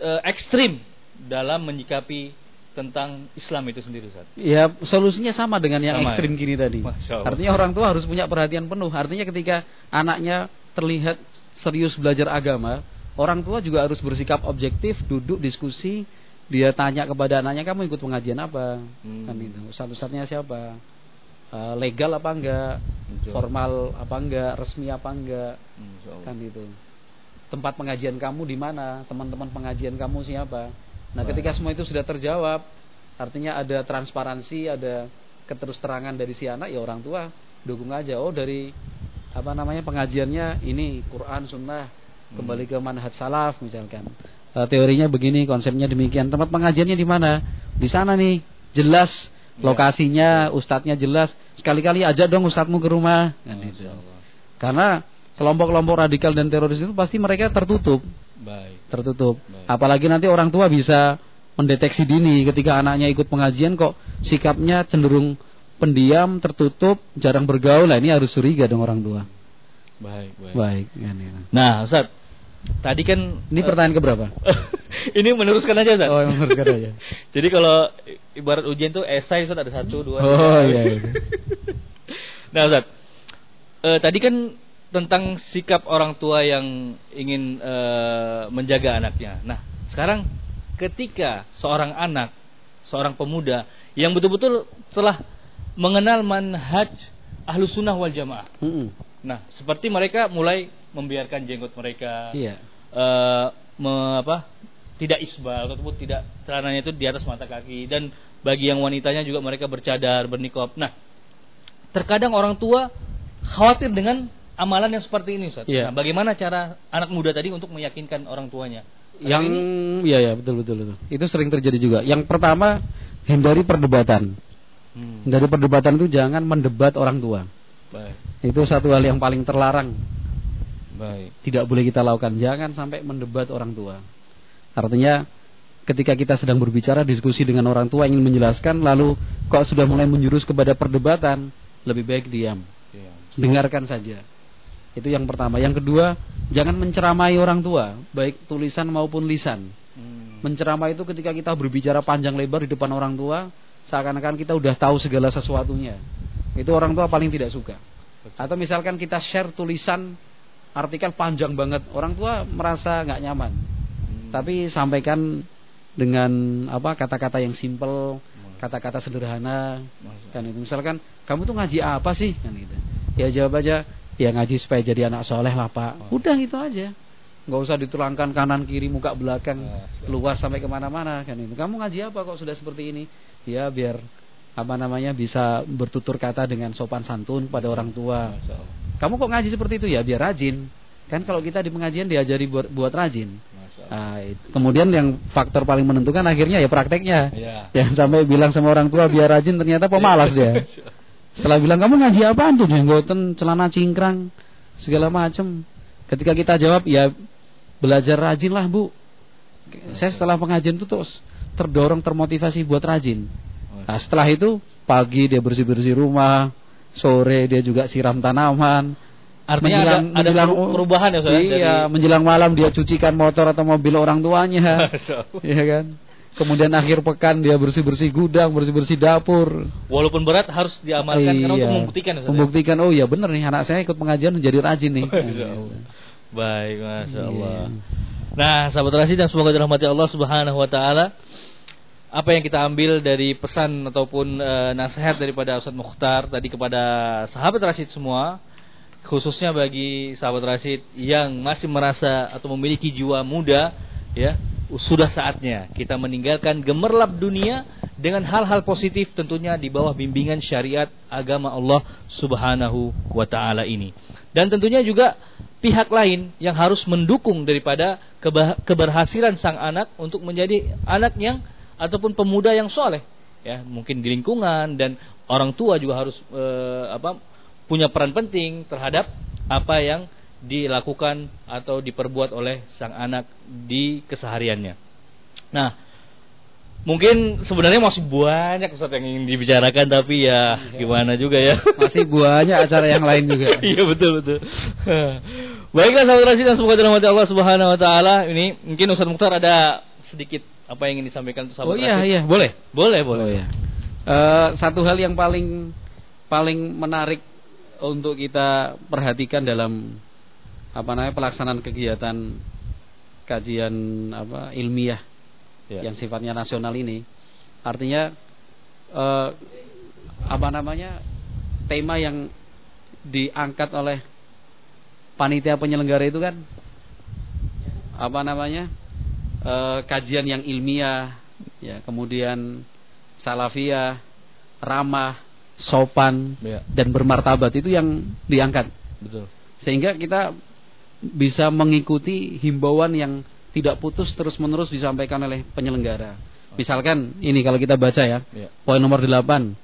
eh, ekstrim dalam menyikapi tentang Islam itu sendiri, Ustaz.
Ya solusinya sama dengan yang
Sama
ekstrim
ya?
gini tadi. Artinya orang tua harus punya perhatian penuh. Artinya ketika anaknya terlihat serius belajar agama, orang tua juga harus bersikap objektif, duduk diskusi, dia tanya kepada anaknya kamu ikut pengajian apa,
Hmm.
kan itu. Satu-satunya siapa, Eh, legal apa enggak,
Betul.
formal apa enggak, resmi apa enggak,
Hmm,
kan itu. Tempat pengajian kamu di mana, teman-teman pengajian kamu siapa. Nah,
Baik.
ketika semua itu sudah terjawab, artinya ada transparansi, ada keterusterangan dari si anak, ya orang tua dukung aja. Oh, dari apa namanya pengajiannya ini Quran, Sunnah, kembali ke manhaj salaf misalkan. Eh, teorinya begini, konsepnya demikian. Tempat pengajiannya di mana? Di sana nih, jelas
Ya.
lokasinya, ustadznya jelas. Sekali-kali ajak dong ustadzmu ke rumah. Kan itu.
Masya Allah.
Karena kelompok-kelompok radikal dan teroris itu pasti mereka tertutup,
Baik.
tertutup.
Baik.
Apalagi nanti orang tua bisa mendeteksi dini ketika anaknya ikut pengajian kok sikapnya cenderung pendiam, tertutup, jarang bergaul. Lah ini harus curiga dong orang tua.
Baik, baik.
Baik, kan itu.
Nah, Ustaz, tadi kan
Ini pertanyaan keberapa?
ini meneruskan aja, Ustaz.
Oh, kata aja.
Jadi kalau ibarat ujian tuh esai Ustaz ada satu, dua,
Oh, iya, iya.
nah Ustaz, eh, tadi kan tentang sikap orang tua yang ingin eh, menjaga anaknya. Nah, sekarang ketika seorang anak, seorang pemuda yang betul-betul telah mengenal manhaj ahlu sunnah wal jamaah.
Mm-mm.
Nah, seperti mereka mulai membiarkan jenggot mereka,
Iya.
eh, me- apa tidak isbal ataupun tidak celananya itu di atas mata kaki dan bagi yang wanitanya juga mereka bercadar bernikop. Nah, terkadang orang tua khawatir dengan amalan yang seperti ini, Ustaz.
Iya.
Nah, bagaimana cara anak muda tadi untuk meyakinkan orang tuanya? Karena
Yang
ini-
ya ya betul betul betul. Itu sering terjadi juga. Yang pertama hindari perdebatan.
Hmm,
Hindari perdebatan itu jangan mendebat orang tua.
baik,
Itu satu hal yang paling terlarang.
Baik.
Tidak boleh kita lakukan. Jangan sampai mendebat orang tua. Artinya ketika kita sedang berbicara diskusi dengan orang tua ingin menjelaskan lalu kok sudah mulai menjurus kepada perdebatan, lebih baik diam.
Iya.
Dengarkan saja. Itu yang pertama. Yang kedua, jangan menceramai orang tua, baik tulisan maupun lisan.
Hmm,
Menceramai itu ketika kita berbicara panjang lebar di depan orang tua, seakan-akan kita udah tahu segala sesuatunya. Itu orang tua paling tidak suka. Atau misalkan kita share tulisan artikel panjang banget, orang tua merasa nggak nyaman.
hmm,
Tapi sampaikan dengan apa kata-kata yang simple, kata-kata sederhana, kan itu. Misalkan kamu tuh ngaji apa sih? Kan gitu. Ya jawab aja, ya ngaji supaya jadi anak soleh lah pak.
Oh.
Udah gitu aja. Nggak usah diterangkan kanan kiri muka belakang
Allah.
luas sampai ke mana-mana kan itu. Kamu ngaji apa kok sudah seperti ini? Ya biar apa namanya bisa bertutur kata dengan sopan santun pada orang tua. Kamu kok ngaji seperti itu ya biar rajin. Kan kalau kita di pengajian diajari buat, buat rajin. Nah, kemudian yang faktor paling menentukan akhirnya ya prakteknya. Ya. Jangan sampai bilang sama orang tua biar rajin ternyata pemalas dia. Setelah bilang kamu ngaji apa tuh jenggoten, celana cingkrang, segala macam. Ketika kita jawab ya belajar rajin lah bu. Saya setelah pengajian itu terus terdorong termotivasi buat rajin. Nah setelah itu pagi dia bersih bersih rumah, sore dia juga siram tanaman.
Artinya menjelang, ada, ada menjelang, perubahan ya
Iya, dari... menjelang malam dia cucikan motor atau mobil orang tuanya. Iya kan? Kemudian akhir pekan dia bersih-bersih gudang, bersih-bersih dapur.
Walaupun berat harus diamalkan iya. karena untuk membuktikan
ya, Membuktikan oh ya benar nih anak saya ikut pengajian menjadi rajin nih.
Baik, Masya Allah. Iya. Nah, sahabat Rasid yang semoga dirahmati Allah Subhanahu wa taala. Apa yang kita ambil dari pesan ataupun e, nasihat daripada Ustaz Mukhtar tadi kepada sahabat Rasid semua, khususnya bagi sahabat Rasid yang masih merasa atau memiliki jiwa muda, ya, sudah saatnya kita meninggalkan gemerlap dunia dengan hal-hal positif tentunya di bawah bimbingan syariat agama Allah Subhanahu wa taala ini. Dan tentunya juga pihak lain yang harus mendukung daripada keberhasilan sang anak untuk menjadi anak yang ataupun pemuda yang soleh ya mungkin di lingkungan dan orang tua juga harus e, apa punya peran penting terhadap apa yang dilakukan atau diperbuat oleh sang anak di kesehariannya. Nah, Mungkin sebenarnya masih banyak Ustaz yang ingin dibicarakan tapi ya iya. gimana juga ya.
Masih banyak acara yang lain juga.
iya betul betul. Baiklah sahabat Rasid dan semoga dirahmati Allah Subhanahu wa taala. Ini mungkin Ustaz Mukhtar ada sedikit apa yang ingin disampaikan untuk sahabat
Oh iya iya, boleh.
Boleh, boleh. Oh, iya.
uh, satu hal yang paling paling menarik untuk kita perhatikan dalam apa namanya pelaksanaan kegiatan kajian apa ilmiah ya. yang sifatnya nasional ini artinya eh, apa namanya tema yang diangkat oleh panitia penyelenggara itu kan apa namanya eh, kajian yang ilmiah ya kemudian salafiyah ramah sopan ya. dan bermartabat itu yang diangkat betul sehingga kita bisa mengikuti himbauan yang tidak putus terus-menerus disampaikan oleh penyelenggara. Misalkan ini kalau kita baca ya, ya. poin nomor 8.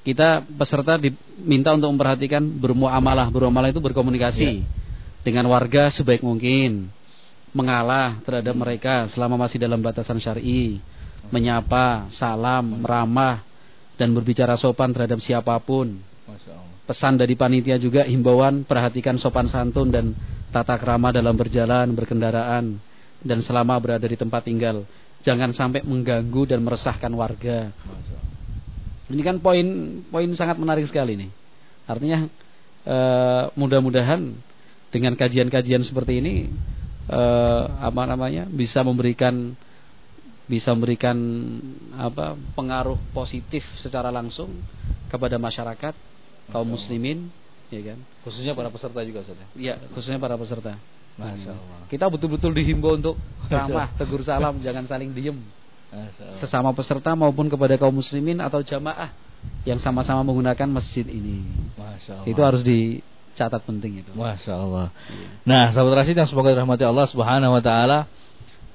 Kita peserta diminta untuk memperhatikan bermuamalah. Bermuamalah itu berkomunikasi ya. dengan warga sebaik mungkin. Mengalah terhadap mereka selama masih dalam batasan syar'i, menyapa, salam, ramah dan berbicara sopan terhadap siapa pun. Pesan dari panitia juga himbauan perhatikan sopan santun dan tata krama dalam berjalan, berkendaraan dan selama berada di tempat tinggal. Jangan sampai mengganggu dan meresahkan warga. Ini kan poin poin sangat menarik sekali nih. Artinya e, mudah-mudahan dengan kajian-kajian seperti ini e, apa namanya bisa memberikan bisa memberikan apa pengaruh positif secara langsung kepada masyarakat kaum muslimin ya kan
khususnya para peserta juga
saja ya khususnya para peserta Masya Allah. Kita betul-betul dihimbau untuk ramah, tegur salam, jangan saling diem. Sesama peserta maupun kepada kaum muslimin atau jamaah yang sama-sama menggunakan masjid ini. Masya Allah. Itu harus dicatat penting itu.
Masya Allah. Iya. Nah, sahabat Rasid yang semoga dirahmati Allah Subhanahu Wa Taala,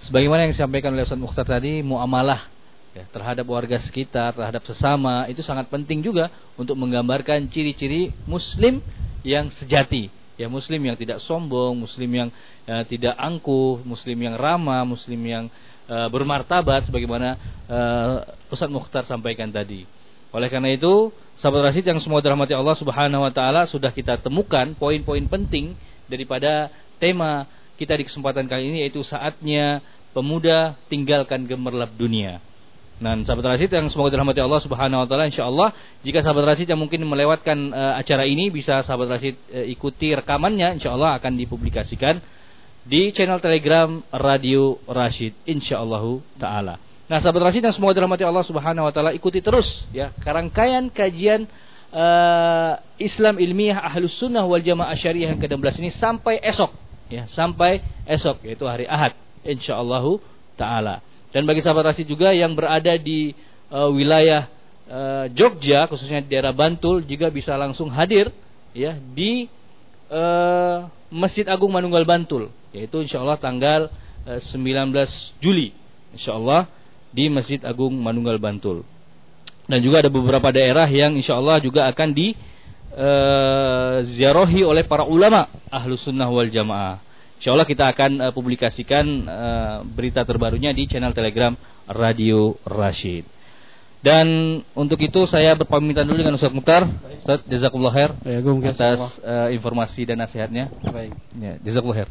sebagaimana yang disampaikan oleh Ustaz Mukhtar tadi, muamalah ya, terhadap warga sekitar, terhadap sesama itu sangat penting juga untuk menggambarkan ciri-ciri Muslim yang sejati ya muslim yang tidak sombong, muslim yang uh, tidak angkuh, muslim yang ramah, muslim yang uh, bermartabat sebagaimana uh, Ustaz Mukhtar sampaikan tadi. Oleh karena itu, sahabat Rasid yang semua dirahmati Allah Subhanahu wa taala sudah kita temukan poin-poin penting daripada tema kita di kesempatan kali ini yaitu saatnya pemuda tinggalkan gemerlap dunia. Nah, sahabat Rasid yang semoga dirahmati Allah Subhanahu wa taala insyaallah jika sahabat Rasid yang mungkin melewatkan uh, acara ini bisa sahabat Rasid uh, ikuti rekamannya insyaallah akan dipublikasikan di channel Telegram Radio Rasid insyaallah taala. Nah, sahabat Rasid yang semoga dirahmati Allah Subhanahu wa taala ikuti terus ya rangkaian kajian uh, Islam ilmiah Ahlus Sunnah wal Jamaah Syariah yang ke-16 ini sampai esok ya, sampai esok yaitu hari Ahad insyaallah taala. Dan bagi sahabat Rasid juga yang berada di uh, wilayah uh, Jogja khususnya di daerah Bantul juga bisa langsung hadir ya di uh, Masjid Agung Manunggal Bantul yaitu insyaallah tanggal uh, 19 Juli insyaallah di Masjid Agung Manunggal Bantul dan juga ada beberapa daerah yang insyaallah juga akan di uh, ziarahi oleh para ulama ahlu sunnah wal jamaah Insya Allah kita akan uh, publikasikan uh, berita terbarunya di channel Telegram Radio Rashid. Dan untuk itu saya berpamitan dulu dengan Ustaz Mukhtar. Ustaz, jazakumullah khair atas uh, informasi dan nasihatnya. Baik. Ya, jazakumullah khair.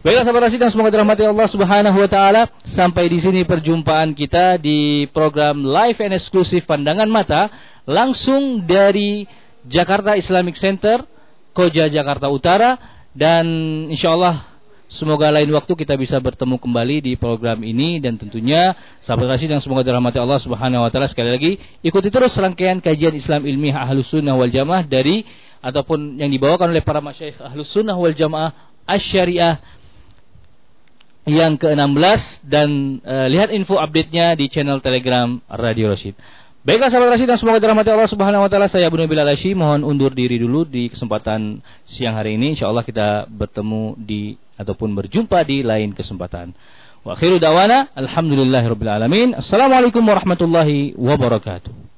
Baiklah sahabat Rashid dan semoga dirahmati Allah Subhanahu wa taala. Sampai di sini perjumpaan kita di program live and eksklusif Pandangan Mata langsung dari Jakarta Islamic Center, Koja Jakarta Utara. Dan insya Allah semoga lain waktu kita bisa bertemu kembali di program ini. Dan tentunya sahabat Rasid yang semoga dirahmati Allah Subhanahu wa taala sekali lagi. Ikuti terus rangkaian kajian Islam ilmiah Ahlus Sunnah wal Jamaah dari ataupun yang dibawakan oleh para masyayikh Ahlus Sunnah wal Jamaah Asy-Syariah yang ke-16 dan uh, lihat info update-nya di channel Telegram Radio Rasid. Baiklah sahabat Rasid dan semoga dirahmati Allah Subhanahu wa taala. Saya Abu Nabil Alashi mohon undur diri dulu di kesempatan siang hari ini. Insyaallah kita bertemu di ataupun berjumpa di lain kesempatan. Wa akhiru dawana alhamdulillahirabbil alamin. Assalamualaikum warahmatullahi wabarakatuh.